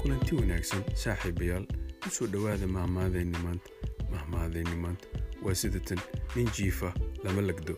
kulanti wanaagsan saaxiibayaal u soo dhowaada mahmaadeenni maanta mahmaadeenni maanta. Waa sidatan nin jiifa lama lagdo.